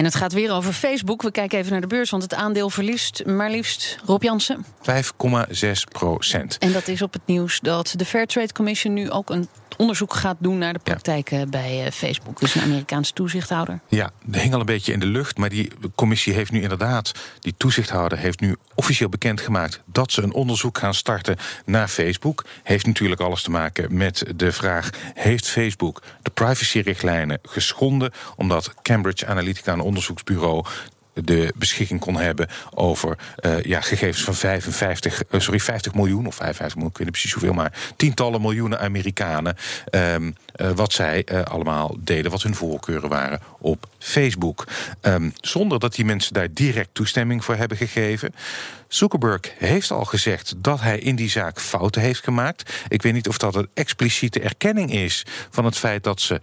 En het gaat weer over Facebook. We kijken even naar de beurs, want het aandeel verliest maar liefst Rob Jansen. 5,6 procent. En dat is op het nieuws dat de Fair Trade Commission nu ook een onderzoek gaat doen naar de praktijken bij eh, Facebook. Dus een Amerikaanse toezichthouder. Ja, dat hing al een beetje in de lucht. Maar die commissie heeft nu inderdaad, die toezichthouder heeft nu officieel bekendgemaakt dat ze een onderzoek gaan starten naar Facebook. Heeft natuurlijk alles te maken met de vraag: heeft Facebook de privacyrichtlijnen geschonden? Omdat Cambridge Analytica, een onderzoeksbureau, de beschikking kon hebben over uh, ja, gegevens van 55, uh, sorry, 50 miljoen of 55 miljoen, ik weet niet precies hoeveel, maar tientallen miljoenen Amerikanen. Um, uh, wat zij allemaal deden, wat hun voorkeuren waren op Facebook. Um, zonder dat die mensen daar direct toestemming voor hebben gegeven. Zuckerberg heeft al gezegd dat hij in die zaak fouten heeft gemaakt. Ik weet niet of dat een expliciete erkenning is van het feit dat ze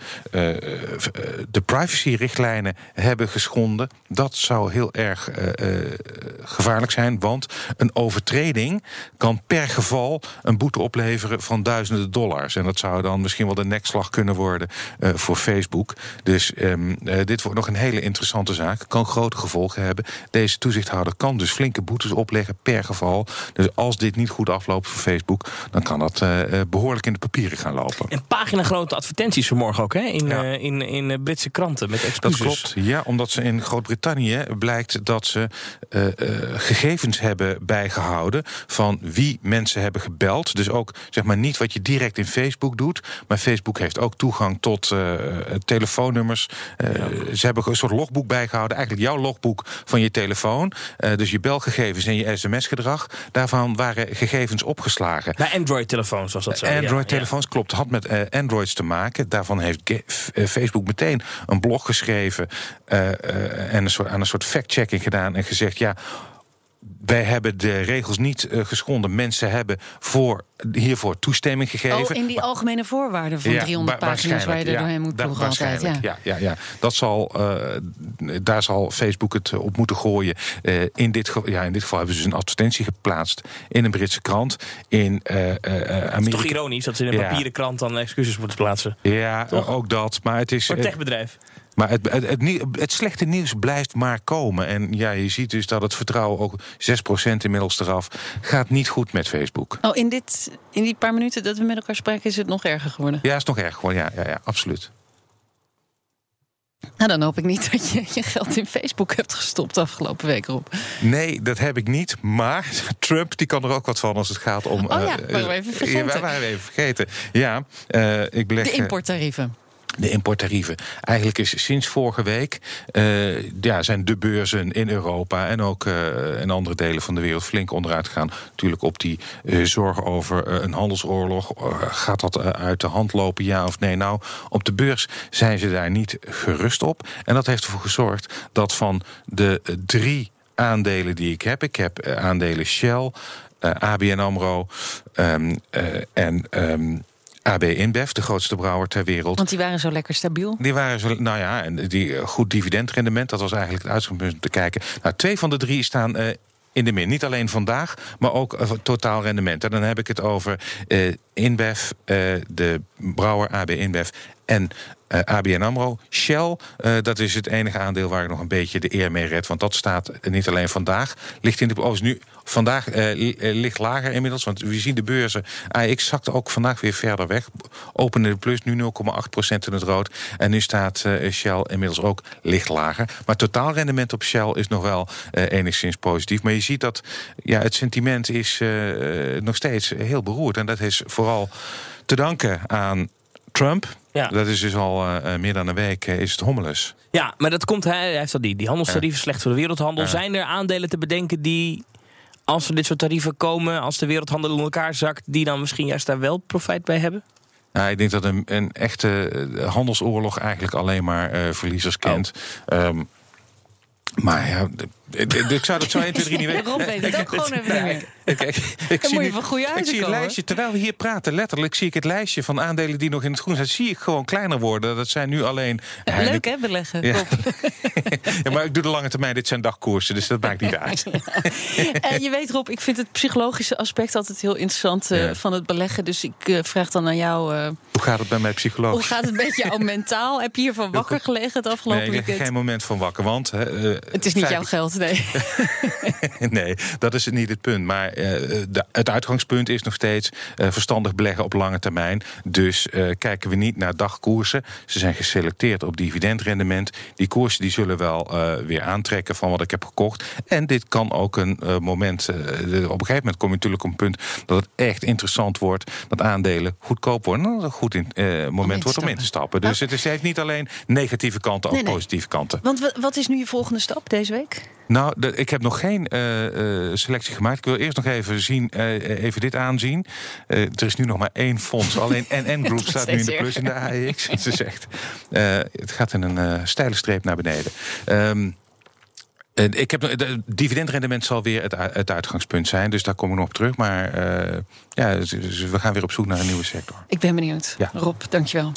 de privacyrichtlijnen hebben geschonden. Dat zou heel erg uh, gevaarlijk zijn, want een overtreding kan per geval een boete opleveren van duizenden dollars. En dat zou dan misschien wel de nekslag kunnen worden voor Facebook. Dus um, dit wordt nog een hele interessante zaak. Kan grote gevolgen hebben. Deze toezichthouder kan dus flinke boetes opleggen per geval. Dus als dit niet goed afloopt voor Facebook, dan kan dat uh, behoorlijk in de papieren gaan lopen. En pagina grote advertenties vanmorgen ook, hè? In, ja. uh, in, in Britse kranten met excuses. Dat klopt, ja, omdat ze in Groot-Brittannië blijkt dat ze gegevens hebben bijgehouden van wie mensen hebben gebeld. Dus ook zeg maar niet wat je direct in Facebook doet, maar Facebook heeft ook toegang tot telefoonnummers. Ja. Ze hebben een soort logboek bijgehouden, eigenlijk jouw logboek van je telefoon. dus je belgegevens en je sms-gedrag. Daarvan waren gegevens opgeslagen. Bij Android-telefoons was dat zo? Android-telefoons, ja. klopt. Had met Androids te maken. Daarvan heeft Facebook meteen een blog geschreven... En een soort, aan een soort fact-checking gedaan en gezegd... ja, wij hebben de regels niet uh, geschonden. Mensen hebben voor, hiervoor toestemming gegeven. Oh, in die algemene voorwaarden van ja, 300 pagina's waar je er ja, doorheen moet ploegen altijd. Ja. Ja, ja, ja. Dat zal, uh, daar zal Facebook het op moeten gooien. Uh, in, dit, ja, in dit geval hebben ze dus een advertentie geplaatst in een Britse krant. In Amerika. Het is toch ironisch dat ze in een papieren krant dan excuses moeten plaatsen? Ja, toch? ook dat. Maar het is. Voor een techbedrijf. Maar het, het, het, het, slechte nieuws blijft maar komen. En ja, je ziet dus dat het vertrouwen ook 6% inmiddels eraf gaat niet goed met Facebook. Oh, in, dit, in die paar minuten dat we met elkaar spreken, is het nog erger geworden? Ja, is nog erger geworden. Ja, ja, ja absoluut. Nou, dan hoop ik niet dat je je geld in Facebook hebt gestopt afgelopen week, Rob. Nee, dat heb ik niet. Maar Trump die kan er ook wat van als het gaat om... Oh ja, uh, waren we even vergeten. Ja, waren we even vergeten. Ja, uh, ik beleg... De importtarieven de importtarieven. Eigenlijk is sinds vorige week uh, ja, zijn de beurzen in Europa en ook uh, in andere delen van de wereld flink onderuit gegaan. Natuurlijk op die uh, zorgen over een handelsoorlog. gaat dat uit de hand lopen, ja of nee? Nou, op de beurs zijn ze daar niet gerust op. En dat heeft ervoor gezorgd dat van de drie aandelen die ik heb, ik heb aandelen Shell, ABN AMRO um, en... Um, AB InBev, de grootste brouwer ter wereld. Want die waren zo lekker stabiel? Die waren zo, nou ja, en die goed dividendrendement, dat was eigenlijk het uitgangspunt te kijken. Nou, twee van de drie staan uh, in de min. Niet alleen vandaag, maar ook uh, totaal rendement. En dan heb ik het over uh, InBev, de brouwer AB InBev en uh, ABN AMRO. Shell, uh, dat is het enige aandeel waar ik nog een beetje de eer mee red. Want dat staat niet alleen vandaag. Ligt in de, oh, nu, vandaag uh, ligt lager inmiddels. Want we zien de beurzen. AX zakte ook vandaag weer verder weg. Opende de plus, nu 0,8% in het rood. En nu staat Shell inmiddels ook licht lager. Maar totaalrendement op Shell is nog wel enigszins positief. Maar je ziet dat ja, het sentiment is nog steeds heel beroerd. En dat is vooral te danken aan Trump. Ja. Dat is dus al uh, meer dan een week uh, is het hommeles. Ja, maar dat komt, hij, hij heeft al die, die handelstarieven ja. slecht voor de wereldhandel. Ja. Zijn er aandelen te bedenken die, als er dit soort tarieven komen, als de wereldhandel in elkaar zakt, die dan misschien juist daar wel profijt bij hebben? Nou, ik denk dat een, een echte handelsoorlog eigenlijk alleen maar verliezers kent. Oh. Um, maar ja, Ik zou dat zo 1, 2, 3 niet weten. Rob weet het ook gewoon even niet meer. Ik, zie, nu, ik zie het lijstje, terwijl we hier praten, letterlijk zie ik het lijstje van aandelen die nog in het groen zijn, zie ik gewoon kleiner worden. Dat zijn nu alleen. Leuk hè, beleggen. Ja. ja. maar ik doe de lange termijn, dit zijn dagkoersen, dus dat maakt niet uit. en je weet, Rob, ik vind het psychologische aspect altijd heel interessant uh, van het beleggen. Dus ik uh, vraag dan aan jou. Hoe gaat het bij mij psychologisch? Hoe gaat het met jou mentaal? Heb je hiervan wakker gelegen het afgelopen nee, ik weekend? geen moment van wakker, want. het is niet jouw geld, nee. nee, dat is niet het punt. Maar de, het uitgangspunt is nog steeds verstandig beleggen op lange termijn. Dus kijken we niet naar dagkoersen. Ze zijn geselecteerd op dividendrendement. Die koersen die zullen wel weer aantrekken van wat ik heb gekocht. En dit kan ook een moment. op een gegeven moment kom je natuurlijk op een punt dat het echt interessant wordt. Dat aandelen goedkoop worden. Dat een goed in, moment wordt om in te stappen. Dus het, is, heeft niet alleen negatieve kanten, ook nee, nee. positieve kanten. Want wat is nu je volgende stap deze week? Nou, de, ik heb nog geen uh, uh, selectie gemaakt. Ik wil eerst nog even, zien, uh, even dit aanzien. er is nu nog maar één fonds. Alleen NN Group staat nu in de plus in de AEX. Het is echt. het gaat in een steile streep naar beneden. Um, ik heb, de dividendrendement zal weer het, het, uitgangspunt zijn. Dus daar kom ik nog op terug. Maar ja, dus we gaan weer op zoek naar een nieuwe sector. Ik ben benieuwd. Ja. Rob, dankjewel.